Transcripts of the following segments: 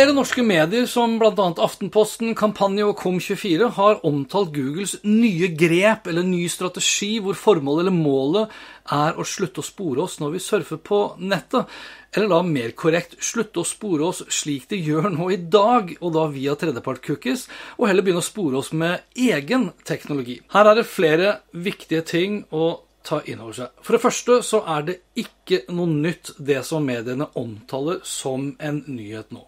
Flere norske medier, som bl.a. Aftenposten, Kampanje og Kom24, har omtalt Googles nye grep eller ny strategi, hvor formålet eller målet er å slutte å spore oss når vi surfer på nettet. Eller da mer korrekt, slutte å spore oss slik de gjør nå i dag, og da via tredjepart-cookies, og heller begynne å spore oss med egen teknologi. Her er det flere viktige ting å ta inn over seg. For det første så er det ikke noe nytt det som mediene omtaler som en nyhet nå.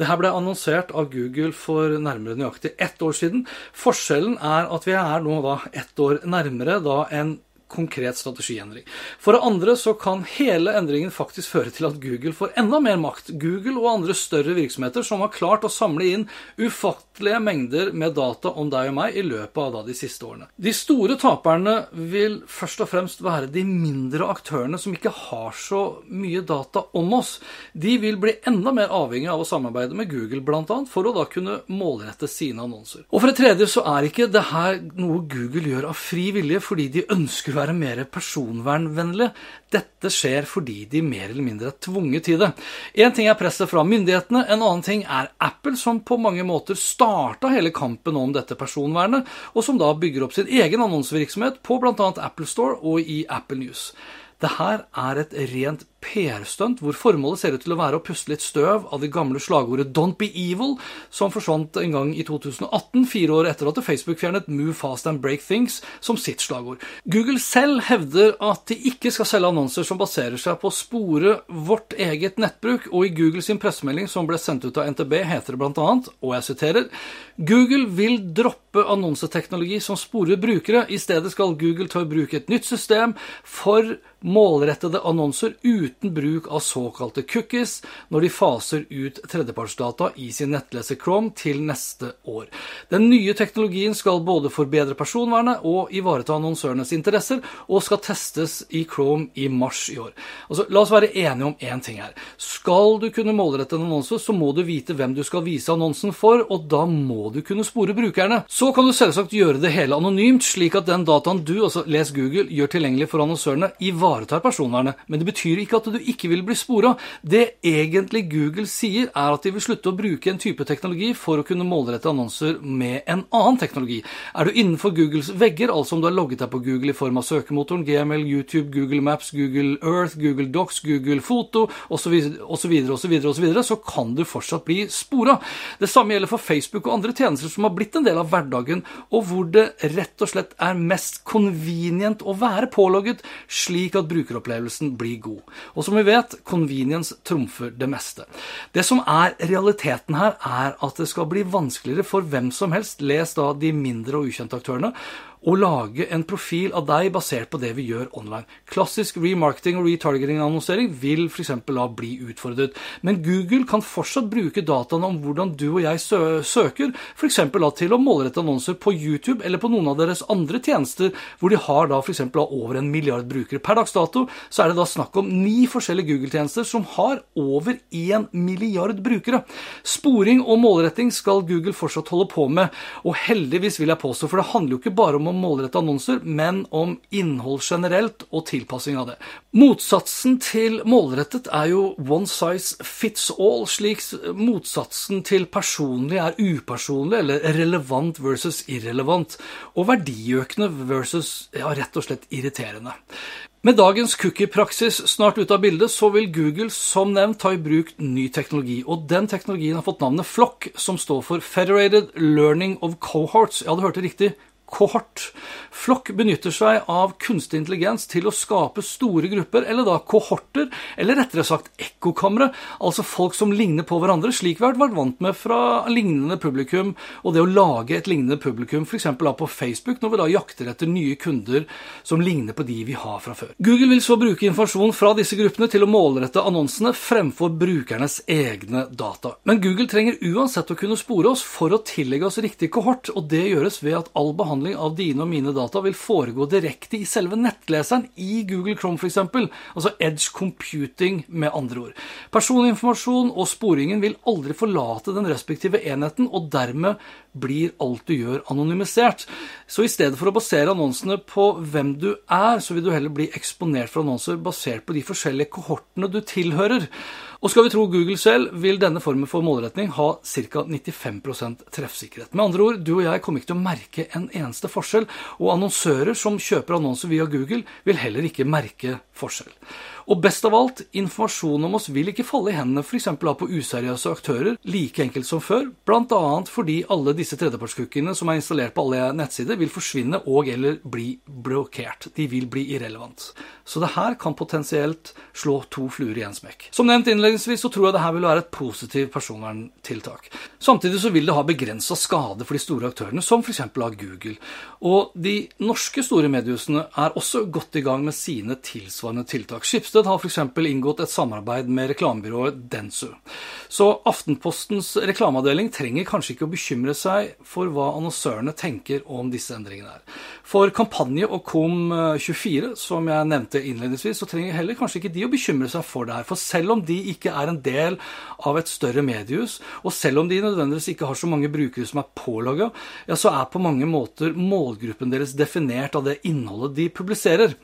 Det her ble annonsert av Google for nærmere nøyaktig ett år siden. Forskjellen er at vi er nå da ett år nærmere da en konkret strategiendring. For det andre så kan hele endringen faktisk føre til at Google får enda mer makt. Google og andre større virksomheter som har klart å samle inn ufattelige mengder med data om deg og meg i løpet av da de siste årene. De store taperne vil først og fremst være de mindre aktørene som ikke har så mye data om oss. De vil bli enda mer avhengig av å samarbeide med Google bl.a. for å da kunne målrette sine annonser. Og for det tredje så er ikke det her noe Google gjør av fri vilje fordi de ønsker å være mer personvernvennlige. Dette skjer fordi de mer eller mindre er tvunget til det. Én ting er presset fra myndighetene, en annen ting er Apple, som på mange måter starta hele kampen om dette personvernet, og som da bygger opp sin egen annonsevirksomhet på bl.a. Apple Store og i Apple News. Det her er et rent PR-stunt hvor formålet ser ut til å være å puste litt støv av det gamle slagordet 'Don't be evil', som forsvant en gang i 2018, fire år etter at Facebook fjernet 'Move fast and break things' som sitt slagord. Google selv hevder at de ikke skal selge annonser som baserer seg på å spore vårt eget nettbruk, og i Google sin pressemelding som ble sendt ut av NTB, heter det bl.a., og jeg siterer Google vil droppe annonseteknologi som sporer brukere. I stedet skal Google ta i bruk et nytt system for målrettede annonser uten bruk av såkalte cookies når de faser ut tredjepartsdata i sin nettleser Chrome til neste år. Den nye teknologien skal både forbedre personvernet og ivareta annonsørenes interesser, og skal testes i Chrome i mars i år. Altså, la oss være enige om én ting her. Skal du kunne målrette en annonse, så må du vite hvem du skal vise annonsen for, og da må du kunne spore brukerne. Så kan du selvsagt gjøre det hele anonymt, slik at den dataen du, altså les Google, gjør tilgjengelig for annonsørene, ivaretar personvernet. Men det betyr ikke at du ikke vil bli spora. Det egentlig Google sier, er at de vil slutte å bruke en type teknologi for å kunne målrette annonser med en annen teknologi. Er du innenfor Googles vegger, altså om du har logget deg på Google i form av søkemotoren, GML, YouTube, Google Maps, Google Earth, Google Docs, Google Foto osv., osv., osv., så kan du fortsatt bli spora. Det samme gjelder for Facebook og andre tjenester som har blitt en del av hverdagen, og hvor det rett og slett er mest convenient å være pålogget, slik at brukeropplevelsen blir god. Og som vi vet, convenience trumfer det meste. Det som er realiteten her, er at det skal bli vanskeligere for hvem som helst, les da de mindre og ukjente aktørene, å lage en profil av deg basert på det vi gjør online. Klassisk remarketing og retargeting-annonsering vil f.eks. da bli utfordret. Men Google kan fortsatt bruke dataene om hvordan du og jeg sø søker, f.eks. til å målrette annonser på YouTube eller på noen av deres andre tjenester, hvor de har da f.eks. over en milliard brukere. Per dags dato så er det da snakk om ni forskjellige Google-tjenester som har over én milliard brukere. Sporing og målretting skal Google fortsatt holde på med, og heldigvis vil jeg påstå, for det handler jo ikke bare om å målrette annonser, men om innhold generelt og tilpassing av det. Motsatsen til målrettet er jo one size fits all, slik motsatsen til personlig er upersonlig eller relevant versus irrelevant, og verdiøkende versus ja, rett og slett irriterende. Med dagens cookie-praksis snart ute av bildet, så vil Google som nevnt ta i bruk ny teknologi. Og den teknologien har fått navnet Flock, som står for Federated Learning of Cohorts. Ja, du hørte riktig kohort. Flokk benytter seg av kunstig intelligens til å skape store grupper, eller da kohorter, eller rettere sagt ekkokamre, altså folk som ligner på hverandre, slik vi har vært vant med fra lignende publikum, og det å lage et lignende publikum, f.eks. på Facebook, når vi da jakter etter nye kunder som ligner på de vi har fra før. Google vil så bruke informasjon fra disse gruppene til å målrette annonsene fremfor brukernes egne data. Men Google trenger uansett å kunne spore oss for å tillegge oss riktig kohort, og det gjøres ved at all behandling av dine og mine data vil foregå direkte i selve nettleseren i Google Chrome f.eks., altså edge computing med andre ord. Personinformasjon og sporingen vil aldri forlate den respektive enheten, og dermed blir alt du gjør anonymisert. Så i stedet for å basere annonsene på hvem du er, så vil du heller bli eksponert for annonser basert på de forskjellige kohortene du tilhører. Og skal vi tro Google selv, vil denne formen for målretning ha ca. 95% treffsikkerhet. Med andre ord, du og jeg kommer ikke til å merke en eneste forskjell, og annonsører som kjøper annonser via Google, vil heller ikke merke forskjell. Og best av alt, informasjon om oss vil ikke falle i hendene f.eks. på useriøse aktører, like enkelt som før, bl.a. fordi alle disse tredjepartscookiene som er installert på alle nettsider, vil forsvinne og eller bli blokkert. De vil bli irrelevant. Så det her kan potensielt slå to fluer i én smekk. Som nevnt innledningsvis så tror jeg det her vil være et positivt personverntiltak. Samtidig så vil det ha begrensa skade for de store aktørene, som f.eks. av Google. Og de norske store mediehusene er også godt i gang med sine tilsvarende tiltak. Skipsted har f.eks. inngått et samarbeid med reklamebyrået Densu. Så Aftenpostens reklameavdeling trenger kanskje ikke å bekymre seg for hva annonsørene tenker om disse endringene her. For Kampanje og Kom24, som jeg nevnte innledningsvis, så trenger heller kanskje ikke de å bekymre seg for det her. For selv om de ikke er en del av et større mediehus, og selv om de nødvendigvis ikke har så mange brukere som er pålogga, ja, så er på mange måter målgruppen deres definert av det innholdet de publiserer.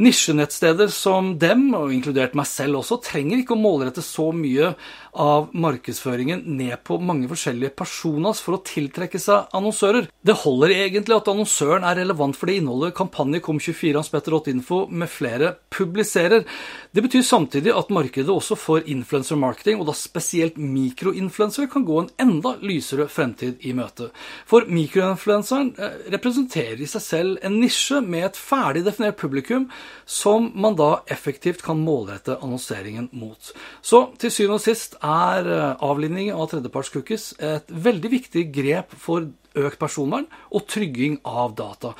Nisjenettsteder som dem, og inkludert meg selv også, trenger ikke å målrette så mye av markedsføringen ned på mange forskjellige personas for å tiltrekke seg annonsører. Det holder egentlig at annonsøren er relevant for det innholdet kampanje Kom24, Hans Petter Info med flere publiserer. Det betyr samtidig at markedet også for influencer marketing, og da spesielt mikroinfluensere, kan gå en enda lysere fremtid i møte. For mikroinfluenseren eh, representerer i seg selv en nisje med et ferdig definert publikum som man da effektivt kan målrette annonseringen mot. Så til syvende og sist er eh, avlinning av tredjepartscookies et veldig viktig grep for økt personvern og trygging av data.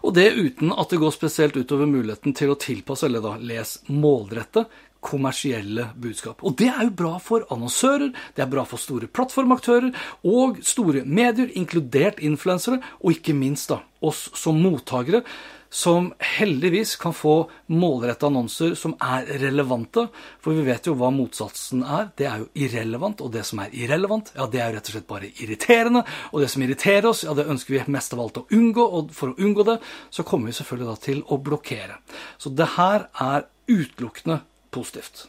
Og det uten at det går spesielt utover muligheten til å tilpasse, eller da les målrette, kommersielle budskap. Og det er jo bra for annonsører, det er bra for store plattformaktører og store medier, inkludert influensere, og ikke minst da oss som mottakere, som heldigvis kan få målretta annonser som er relevante. For vi vet jo hva motsatsen er. Det er jo irrelevant. Og det som er irrelevant, ja, det er jo rett og slett bare irriterende. Og det som irriterer oss, ja, det ønsker vi mest av alt å unngå. Og for å unngå det, så kommer vi selvfølgelig da til å blokkere. Så det her er utelukkende positivt.